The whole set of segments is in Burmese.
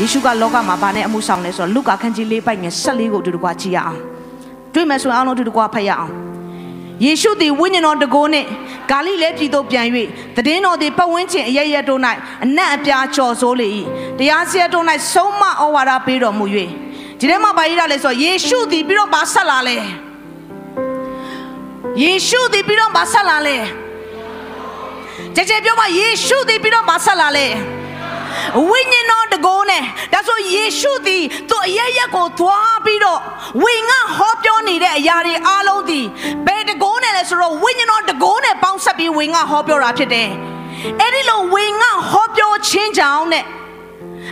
ယေရှုကလောကမှာဘာနဲ့အမှုဆောင်လဲဆိုတော့လူကာခန်းကြီး၄ပိုက်ငယ်၁၄ကိုတူတကွာကြည့်ရအောင်တွေ့မယ်ဆိုရင်အားလုံးတူတကွာဖတ်ရအောင်ယေရှုသည်ဝိညာဉ်တော်တကိုးနှင့်ဂါလိလဲပြည်သို့ပြန်၍တည်င်းတော်သည်ပတ်ဝန်းကျင်အရရတို့၌အနက်အပြားကြော်စိုးလေ၏တရားစရတို့၌ဆုံးမဩဝါဒပေးတော်မူ၍ဒီထဲမှာဘာရေးရလဲဆိုတော့ယေရှုသည်ပြီးတော့ဗာဆက်လာလဲယေရှုသည်ပြီးတော့ဗာဆက်လာလဲကြကြပြောပါယေရှုသည်ပြီးတော့ဗာဆက်လာလဲဝိညာဉ်တော် တကိုးနဲ့ဒါဆိုယေရှုသည်သူအရရက်ကိုသွားပြီးတော့ဝိငါဟောပြောနေတဲ့အရာတွေအားလုံးသည်ဘယ်တကိုးနဲ့လဲဆိုတော့ဝိညာဉ်တော်တကိုးနဲ့ပေါင်းဆက်ပြီးဝိငါဟောပြောတာဖြစ်တယ်အဲ့ဒီလိုဝိငါဟောပြောခြင်းကြောင့်နဲ့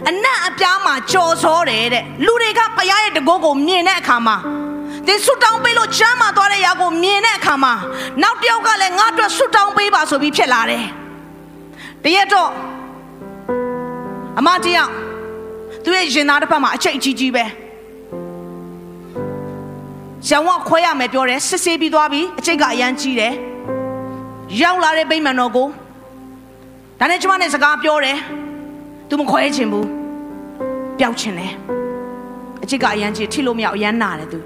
အနတ်အပြားမှာကြော်စောတယ်တဲ့လူတွေကဘုရားရဲ့တကိုးကိုမြင်တဲ့အခါမှာသင်ဆွတောင်းပေးလို့ချမ်းသာသွားတဲ့ຢာကိုမြင်တဲ့အခါမှာနောက်တစ်ယောက်ကလည်းငါ့အတွက်ဆွတောင်းပေးပါဆိုပြီးဖြစ်လာတယ်တရက်တော့အမတယောက် သူရဲ့ရင်သားတစ်ဖက်မှာအချိတ်ကြီးကြီးပဲဇံဝခွဲရမယ်ပြောတယ်စစ်ဆေးပြီးသွားပြီအချိတ်ကအရန်ကြီးတယ်ရောက်လာတဲ့ဗိမာန်တော်ကိုဒါနဲ့ကျမနဲ့စကားပြောတယ်သူမခွဲချင်ဘူးပျောက်ချင်တယ်အချိတ်ကအရန်ကြီးထိလို့မရအရန်နာတယ်သူ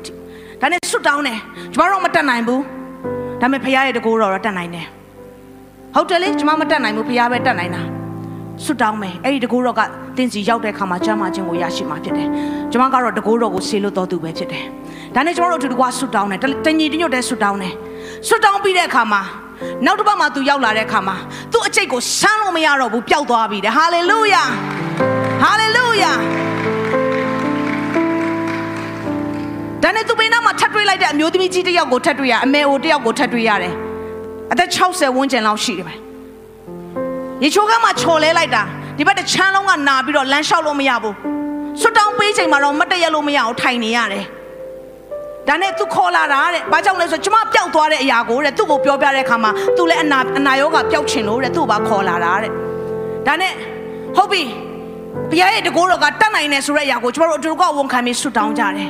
ဒါနဲ့ဆွတ်တောင်းတယ်ကျမတော့မတက်နိုင်ဘူးဒါပေမဲ့ဖခင်ရဲ့တကူတော်တော့တက်နိုင်တယ်ဟုတ်တယ်လေကျမမတက်နိုင်ဘူးဖခင်ပဲတက်နိုင်တာ ဆွတောင်းမယ်အဲ့ဒီတကူတော်ကတင်းစီရောက်တဲ့အခါမှာကျမ်းမာခြင်းကိုရရှိမှာဖြစ်တယ်။ကျွန်မကတော့တကူတော်ကိုဆေးလို့တော်သူပဲဖြစ်တယ်။ဒါနဲ့ကျွန်တော်တို့အတူတကွဆွတောင်းတယ်တညီတညွတ်တဲ့ဆွတောင်းတယ်။ဆွတောင်းပြီးတဲ့အခါမှာနောက်တစ်ပတ်မှသူရောက်လာတဲ့အခါမှာသူ့အကျိတ်ကိုဆန်းလို့မရတော့ဘူးပျောက်သွားပြီတဲ့။ဟာလေလုယာ။ဟာလေလုယာ။ဒါနဲ့သူပိနာမှာထပ်တွေ့လိုက်တဲ့အမျိုးသမီးကြီးတစ်ယောက်ကိုထပ်တွေ့ရအမေအိုတစ်ယောက်ကိုထပ်တွေ့ရတယ်။အသက်60ဝန်းကျင်လောက်ရှိတယ်ပဲ။ ရေချိုးကမ်းမှာချော်လဲလိုက်တာဒီဘက်တစ်ချမ်းလုံးကနာပြီးတော့လမ်းလျှောက်လို့မရဘူးဆွတောင်းပေးချိန်မှာတော့မတည့်ရလို့မရအောင်ထိုင်နေရတယ်ဒါနဲ့သူခေါ်လာတာတဲ့ဘာကြောင့်လဲဆိုကျမပျောက်သွားတဲ့အရာကိုတဲ့သူ့ကိုပြောပြတဲ့အခါမှာသူလည်းအနာအနာယောဂပျောက်ချင်လို့တဲ့သူ့ဘာခေါ်လာတာတဲ့ဒါနဲ့ဟုတ်ပြီဘုရားရဲ့တကိုးတော်ကတတ်နိုင်တယ်ဆိုတဲ့အရာကိုကျမတို့အတူတူကဝန်ခံပြီးဆုတောင်းကြတယ်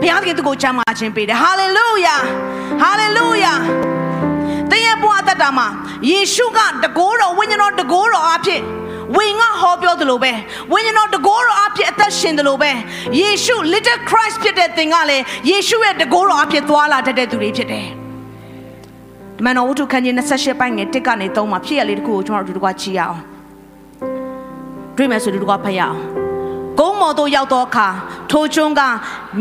ဘုရားခင်သူကိုချမ်းသာခြင်းပေးတယ်ဟာလေလုယာဟာလေလုယာ သင်ရဲ့ဘဝတတမှာယေရှုကတကိုးတော်ဝိညာဉ်တော်တကိုးတော်အဖြစ်ဝိငါဟောပြောသလိုပဲဝိညာဉ်တော်တကိုးတော်အဖြစ်အသက်ရှင်သလိုပဲယေရှု little Christ ဖြစ်တဲ့သင်ကလည်းယေရှုရဲ့တကိုးတော်အဖြစ်သွားလာတတ်တဲ့သူတွေဖြစ်တယ်။မန်တော်ဝတ္ထုခန်းကြီး28ပိုင်းငယ်1ကနေ3မှာဖြစ်ရလေးတခုကိုကျွန်တော်တို့ဒီကွာကြည့်ရအောင်။တွေ့မယ်ဆိုဒီကွာဖတ်ရအောင်။ကုန်း မော်သို့ရောက်သောအခါထိုကျွန်းက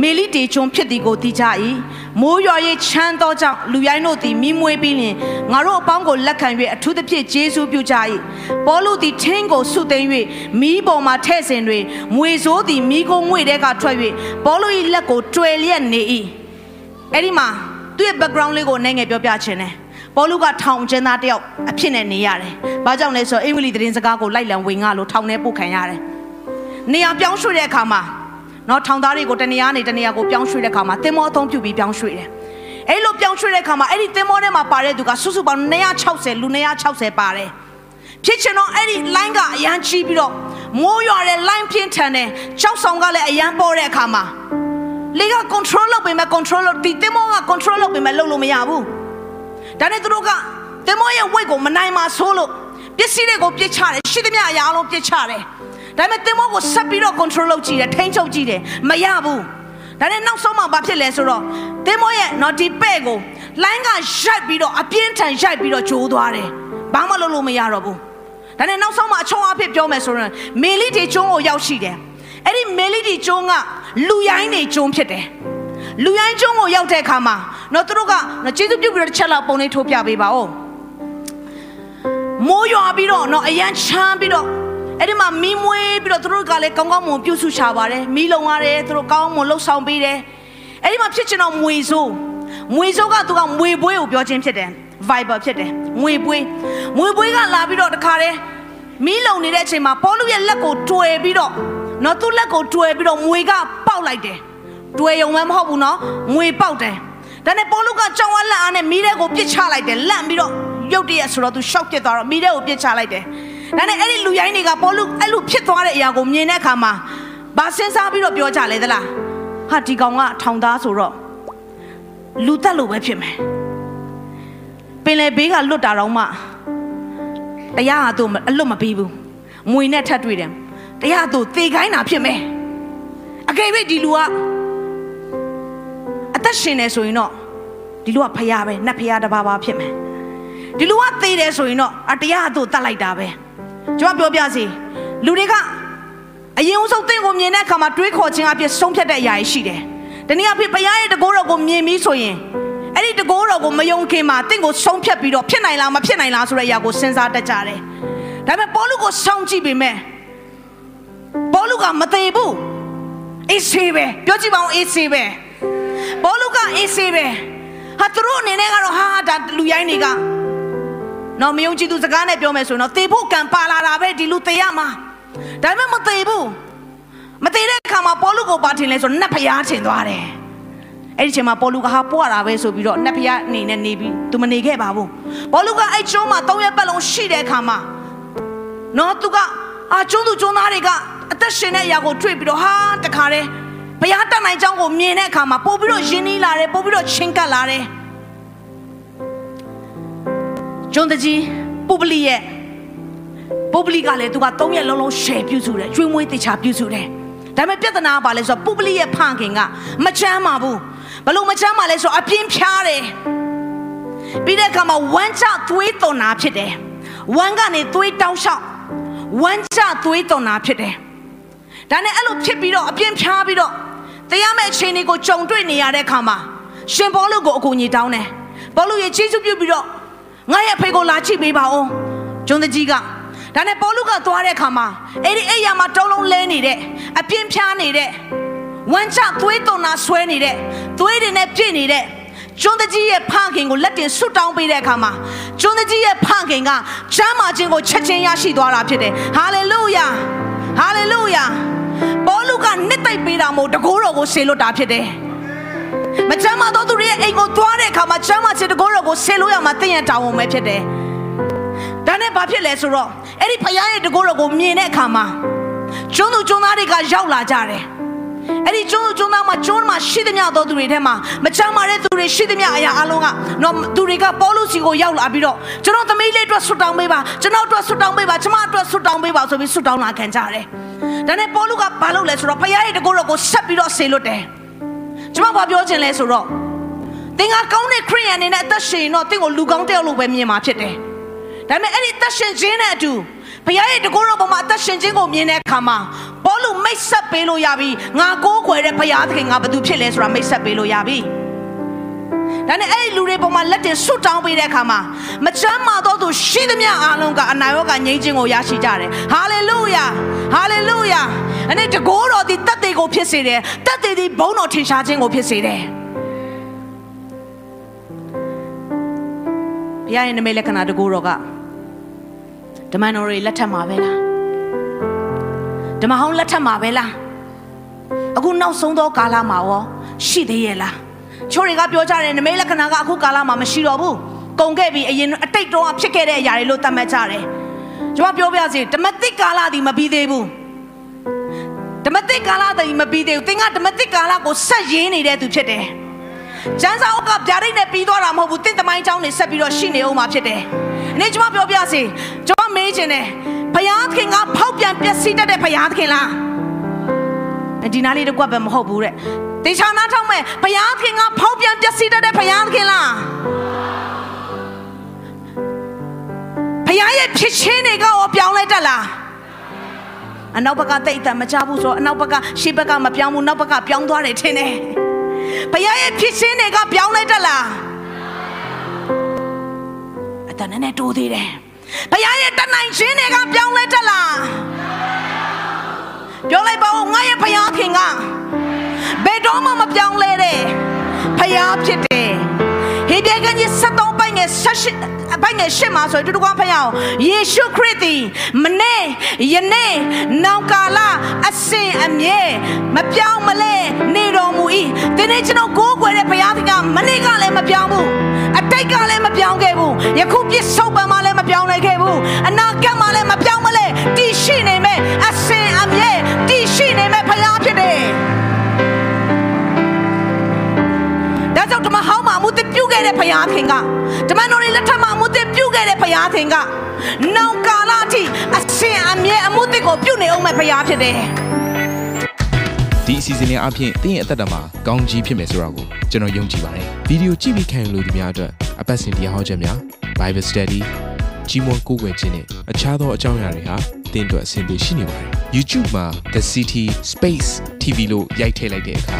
မေလိတေကျွန်းဖြစ်သည်ကိုသိကြ၏မိုးရွာ၍ချမ်းသောကြောင့်လူရိုင်းတို့သည်မိမွေးပြီးလျင်ငါတို့အပေါင်းကိုလက်ခံ၍အထူးသဖြင့်ဂျေစုပြုကြ၏ပေါလုသည်ထင်းကိုဆုသိမ်း၍မိပေါ်မှထဲ့စဉ်တွင်မွေဆိုးသည်မိကိုငွေတဲကထွက်၍ပေါလု၏လက်ကိုတွယ်လျက်နေ၏အဲ့ဒီမှာသူ့ရဲ့ background လေးကိုအနေငယ်ပြောပြခြင်းတယ်ပေါလုကထောင်ကျင်းသားတယောက်အဖြစ်နဲ့နေရတယ်။ဘာကြောင့်လဲဆိုတော့အင်္ဂလိပ်သတင်းစကားကိုလိုက်လံဝင်ငါလို့ထောင်ထဲပို့ခံရတယ်။ နေရာပြောင်းရွှေ့တဲ့အခါမှာနော်ထောင်သားတွေကိုတနေရာနေတနေရာကိုပြောင်းရွှေ့တဲ့အခါမှာတင်မောအသုံးပြုပြီးပြောင်းရွှေ့တယ်။အဲ့လိုပြောင်းရွှေ့တဲ့အခါမှာအဲ့ဒီတင်မောထဲမှာပါတဲ့သူကစုစုပေါင်း260လူ260ပါတယ်။ဖြစ်ချင်တော့အဲ့ဒီ line ကအရန်ချီးပြီးတော့မိုးရွာတဲ့ line ပြင်းထန်တယ်။ကြောက်ဆောင်ကလည်းအရန်ပေါ်တဲ့အခါမှာလေက control လုပ်ပေးမယ် control လုပ်ဒီတင်မောက control လုပ်ပေးမယ်လုပ်လို့မရဘူး။ဒါနဲ့သူတို့ကတင်မောရဲ့ weight ကိုမနိုင်မှဆိုးလို့ပစ္စည်းတွေကိုပြစ်ချတယ်ရှိသမျှအရာအလုံးပြစ်ချတယ်။ ဒါပေမဲ့တင်မောကိုဆက်ပြီးတော့ control လုပ်ကြည့်တယ်ထိန်းချုပ်ကြည့်တယ်မရဘူးဒါနဲ့နောက်ဆုံးမှဘာဖြစ်လဲဆိုတော့တင်မောရဲ့နော်ဒီပဲ့ကိုလိုင်းကရိုက်ပြီးတော့အပြင်းထန်ရိုက်ပြီးတော့ဂျိုးသွားတယ်ဘာမှလုပ်လို့မရတော့ဘူးဒါနဲ့နောက်ဆုံးမှအချုံအဖြစ်ပြောမယ်ဆိုရင်မေလီတီကျွန်းကိုရောက်ရှိတယ်အဲ့ဒီမေလီတီကျွန်းကလူရိုင်းနေကျွန်းဖြစ်တယ်လူရိုင်းကျွန်းကိုရောက်တဲ့အခါမှာနော်သူတို့ကနော်ကျေးဇူးပြုပြီးတော့တစ်ချက်လောက်ပုံလေးထိုးပြပေးပါဦးမိုးရွာပြီးတော့နော်အရန်ချမ်းပြီးတော့ အဲ့ဒီမှာမီးမွေးပြီးတော့သူတို့ကလည်းကောင်းကောင်းမွန်ပြုစုချပါတယ်မီးလုံရတယ်သူတို့ကောင်းမွန်လှုပ်ဆောင်ပေးတယ်အဲ့ဒီမှာဖြစ်ချင်တော့မွေဆိုးမွေဆိုးကသူကမွေပွေးကိုပြောခြင်းဖြစ်တယ် Viber ဖြစ်တယ်မွေပွေးမွေပွေးကလာပြီးတော့တခါတည်းမီးလုံနေတဲ့အချိန်မှာပေါလုရဲ့လက်ကိုတွေ့ပြီးတော့နော်သူ့လက်ကိုတွယ်ပြီးတော့ငွေကပေါက်လိုက်တယ်တွယ်ရုံပဲမဟုတ်ဘူးနော်ငွေပေါက်တယ်ဒါနဲ့ပေါလုကကြောင်ဝါလက်အားနဲ့မိတဲ့ကိုပြစ်ချလိုက်တယ်လန့်ပြီးတော့ရုတ်တရက်ဆိုတော့သူရှောက်ပြစ်သွားတော့မိတဲ့ကိုပြစ်ချလိုက်တယ် ဒါနဲ့အဲ့ဒီလူရိုင်းတွေကပေါလုအဲ့လိုဖြစ်သွားတဲ့အရာကိုမြင်တဲ့အခါမှာဘာစဉ်းစားပြီးတော့ပြောကြလဲသလားဟာဒီကောင်ကထောင်သားဆိုတော့လူတက်လို့ပဲဖြစ်မယ်ပင်လေဘေးကလွတ်တာတော့မှတရားဟာသူ့အလွတ်မပေးဘူးမွေနဲ့ထပ်တွေ့တယ်တရားသူသေခိုင်းတာဖြစ်မယ်အကယ်၍ဒီလူကအသက်ရှင်နေဆိုရင်တော့ဒီလူကဖျားပဲနတ်ဖျားတစ်ပါးပါဖြစ်မယ်ဒီလူကသေတယ်ဆိုရင်တော့အတရားသူတတ်လိုက်တာပဲ ကျွန်တော်ပြောပြစီလူတွေကအရင်ဦးဆုံးတင့်ကိုမြင်တဲ့အခါမှာတွေးခေါ်ခြင်းအဖြစ်ဆုံးဖြတ်တဲ့အရာရှိတယ်တနည်းအားဖြင့်ဘုရားရဲ့တကိုးတော်ကိုမြင်ပြီးဆိုရင်အဲ့ဒီတကိုးတော်ကိုမယုံခင်မှာတင့်ကိုဆုံးဖြတ်ပြီးတော့ဖြစ်နိုင်လားမဖြစ်နိုင်လားဆိုတဲ့အရာကိုစဉ်းစားတတ်ကြတယ်ဒါပေမဲ့ပေါလုကိုစောင့်ကြည့်ပေမဲ့ပေါလုကမသေးဘူးအေးဆေးပဲပြောကြည့်ပါဦးအေးဆေးပဲပေါလုကအေးဆေးပဲဟာသူတို့အနေနဲ့ကတော့ဟာဒါလူရိုင်းတွေက နော်မယုံကြည်သူစကားနဲ့ပြောမယ်ဆိုရင်တော့သေဖို့ကံပါလာတာပဲဒီလူသေရမှာဒါပေမဲ့မသေးဘူးမသေးတဲ့အခါမှာပေါလုကိုပါထင်လဲဆိုနတ်ဖျားထင်သွားတယ်အဲ့ဒီချိန်မှာပေါလုကဟာပွားတာပဲဆိုပြီးတော့နတ်ဖျားအနေနဲ့နေပြီးသူမနေခဲ့ပါဘူးပေါလုကအဲ့ကျုံးမှာ၃ရက်ပတ်လုံးရှိတဲ့အခါမှာနော်သူကအာကျုံးသူကျုံးသားတွေကအသက်ရှင်တဲ့အရာကိုတွေ့ပြီးတော့ဟာတခါတည်းဘုရားတတ်နိုင်ကြောင်းကိုမြင်တဲ့အခါမှာပို့ပြီးတော့ယဉ်နီးလာတယ်ပို့ပြီးတော့ချင်းကပ်လာတယ် ကျုံးတကြီးပုပလိရဲ့ပုပလိကလည်းသူက၃ရက်လုံးလုံးရှယ်ပြုစုတယ်ကျွေးမွေးတေချာပြုစုတယ်ဒါပေမဲ့ပြဿနာကဘာလဲဆိုတော့ပုပလိရဲ့ဖခင်ကမချမ်းပါဘူးဘလို့မချမ်းပါလဲဆိုတော့အပြင်းဖြားတယ်ပြီးတဲ့အခါမှာဝမ်းချသွေးသွန်တာဖြစ်တယ်ဝမ်းကနေသွေးတောင်းလျှောက်ဝမ်းချသွေးသွန်တာဖြစ်တယ်ဒါနဲ့အဲ့လိုဖြစ်ပြီးတော့အပြင်းဖြားပြီးတော့တရားမဲ့အခြေအနေကိုကြုံတွေ့နေရတဲ့အခါမှာရှင်ဘောလုကိုအကူအညီတောင်းတယ်ဘောလုရဲ့ချီးကျူးပြုပြီးတော့ ငါရဲ့ဖေကိုလာချိပေးပါဦးဂျွန်တကြီးကဒါနဲ့ပေါလုကသွားတဲ့အခါမှာအဲ့ဒီအဲ့ရမှာတုံးလုံးလဲနေတဲ့အပြင်းဖြားနေတဲ့ဝမ်းချသွေးသွန်နာဆွဲနေတဲ့သွေးတွေနဲ့ပြည့်နေတဲ့ကျွန်းတကြီးရဲ့ဖခင်ကိုလက်တင်ဆွတ်တောင်းပေးတဲ့အခါမှာကျွန်းတကြီးရဲ့ဖခင်ကချမ်းမာခြင်းကိုချက်ချင်းရရှိသွားတာဖြစ်တယ်ဟာလေလုယာဟာလေလုယာပေါလုကနှစ်သိပ်ပေးတာမို့တကိုးတော်ကိုဆေလွတ်တာဖြစ်တယ် မချမ်းမာသောသူတွေရဲ့အိမ်ကိုသွားတဲ့အခါမှာချမ်းမာခြင်းတကိုးတော်ကိုဆေလို့ရမှာတင့်ရတောင်းဝင်ပဲဖြစ်တယ်ဒါနဲ့ဘာဖြစ်လဲဆိုတော့အဲ့ဒီဖခင်ရဲ့တကိုးတော်ကိုမြင်တဲ့အခါမှာကျွန်းသူကျွန်းသားတွေကရောက်လာကြတယ်အဲ့ဒီကျွန်းသူကျွန်းသားမှာကျွန်းမှာရှိသမျှသောသူတွေထဲမှာမချမ်းမာတဲ့သူတွေရှိသမျှအရာအလုံးကတော့သူတွေကပေါလုစီကိုရောက်လာပြီးတော့ကျွန်တော်သမီးလေးအတွက်ဆွတ်တောင်းပေးပါကျွန်တော်အတွက်ဆွတ်တောင်းပေးပါကျမအတွက်ဆွတ်တောင်းပေးပါဆိုပြီးဆွတ်တောင်းလာခံကြတယ်ဒါနဲ့ပေါလုကဘာလုပ်လဲဆိုတော့ဖခင်ရဲ့တကိုးတော်ကိုဆက်ပြီးတော့ဆေလွတ်တယ် ကျမဘာပြောချင်လဲဆိုတော့သင်ကကောင်းတဲ့ခရိယန်အနေနဲ့အသက်ရှင်တော့သင်ကိုလူကောင်းတယောက်လို့ပဲမြင်မှာဖြစ်တယ်ဒါပေမဲ့အဲ့ဒီသက်ရှင်ခြင်းနဲ့အတူဘုရားရဲ့တကူတော်ပေါ်မှာအသက်ရှင်ခြင်းကိုမြင်တဲ့အခါမှာဘောလူမိတ်ဆက်ပေးလို့ရပြီငါကိုးကွယ်တဲ့ဘုရားသခင်ငါဘာသူဖြစ်လဲဆိုတာမိတ်ဆက်ပေးလို့ရပြီဒါနဲ့အဲ့ဒီလူတွေပေါ်မှာလက်တင်ဆွတ်တောင်းပေးတဲ့အခါမှာမချမ်းမာသောသူရှိသမျှအားလုံးကအနာရောဂါငြိမ်းခြင်းကိုရရှိကြတယ်ဟာလေလုယာဟာလေလုယာအဲ့ဒီတကူတော်ဒီတတ်သေး ကိုဖြစ်စေတယ်တတ်သေးဒီဘုန်းတော်ထင်ရှားခြင်းကိုဖြစ်စေတယ်ဘုရားရဲ့နမိတ်လက္ခဏာတကူတော်ကဓမ္မတော်တွေလက်ထက်မှာပဲလားဓမ္မဟောင်းလက်ထက်မှာပဲလားအခုနောက်ဆုံးသောကာလမှာရောရှိသေးရဲ့လားချိုးတွေကပြောကြတယ်နမိတ်လက္ခဏာကအခုကာလမှာမရှိတော့ဘူးကုန်ခဲ့ပြီအရင်အတိတ်တုန်းကဖြစ်ခဲ့တဲ့အရာတွေလို့သတ်မှတ်ကြတယ်ကျွန်မပြောပြစီဓမ္မတိကာလဒီမပြီးသေးဘူး ဓမ္မတိကာလဒီမပြီးသေးဘူးသင်ကဓမ္မတိကာလကိုဆက်ရင်းနေတဲ့သူဖြစ်တယ်ကျမ်းစာအုပ်ကဗျာဒိတ်နဲ့ပြီးသွားတာမဟုတ်ဘူးတင့်တမိုင်းချောင်းနေဆက်ပြီးတော့ရှိနေအောင်မှာဖြစ်တယ်။နေ့ကျွန်မပြောပြစီကျွန်မမေးချင်တယ်ဘုရားသခင်ကဖောက်ပြန်ပျက်စီးတတ်တဲ့ဘုရားသခင်လား။ဒီနားလေးတော့ကွက်ပဲမဟုတ်ဘူးတဲ့။တေချာနာထောက်မဲ့ဘုရားသခင်ကဖောက်ပြန်ပျက်စီးတတ်တဲ့ဘုရားသခင်လား။ဘုရားရဲ့ဖြစ်ချင်းတွေကရောပြောင်းလဲတတ်လား။ အနောက်ဘက်ကတိတ်တမကြဘူးဆိုအနောက်ဘက်ကရှေ့ဘက်ကမပြောင်းဘူးနောက်ဘက်ကပြောင်းသွားတယ်ထင်တယ်။ဘုရားရဲ့ဖြစ်ချင်းတွေကပြောင်းလဲတတ်လားအတန်နဲ့တိုးသေးတယ်ဘုရားရဲ့တနိုင်ခြင်းတွေကပြောင်းလဲတတ်လားပြောလိုက်ပါဦးငါရဲ့ဘုရားခင်ကဘယ်တော့မှမပြောင်းလဲတဲ့ဘုရားဖြစ်တယ်ဟေ ဘရဲကကြီး73ပိုင်ငယ်16ရှိအပိုင်ငယ်ရှစ်မှာဆိုရင်တူတူကဖတ်ရအောင်ယေရှုခရစ်သည်မနေ့ယနေ့နောင်ကာလအစဉ်အမြဲမပြောင်းမလဲနေတော်မူ၏ဒီနေ့ကျွန်တော်ကိုးကွယ်တဲ့ဘုရားသခင်ကမနေ့ကလည်းမပြောင်းဘူးအတိတ်ကလည်းမပြောင်းခဲ့ဘူးယခုပြစ္ဆုတ်ပံမှာလည်းမပြောင်းနိုင်ခဲ့ဘူးအနာဂတ်မှာလည်းမပြောင်းမလဲတည်ရှိနေမယ်အစဉ်အမြဲတည်ရှိနေမယ်ဘုရားဖြစ်တယ်ဒါကြောင့်ဓမ္မဟောင်းမှာအမှုသစ်ပြုခဲ့တဲ့ဘုရားခင်က ဓမ္မတော်တွေလက်ထက်မှာအမှုသစ်ပြုခဲ့တဲ့ဘုရားခင်ကနောင်ကာလအထိအစဉ်အမြဲအမှုသစ်ကိုပြုနေအောင်မဲ့ဘုရားဖြစ်တယ်ဒီအစီအစဉ်လေးအပြင်တင်းရဲ့အသက်တာမှာကောင်းကြီးဖြစ်မယ်ဆိုတာကိုကျွန်တော်ယုံကြည်ပါတယ်ဗီဒီယိုကြည့်ပြီးခံယူလို့ဒီများအတွက်အပတ်စဉ်တရားဟောခြင်းများ Bible Study ကြီးမွန်ကိုးကွယ်ခြင်းနဲ့အခြားသောအကြောင်းအရာတွေဟာတင်းအတွက်အဆင်ပြေရှိနေပါတယ် YouTube မှာ The City Space TV လို့ရိုက်ထည့်လိုက်တဲ့အခါ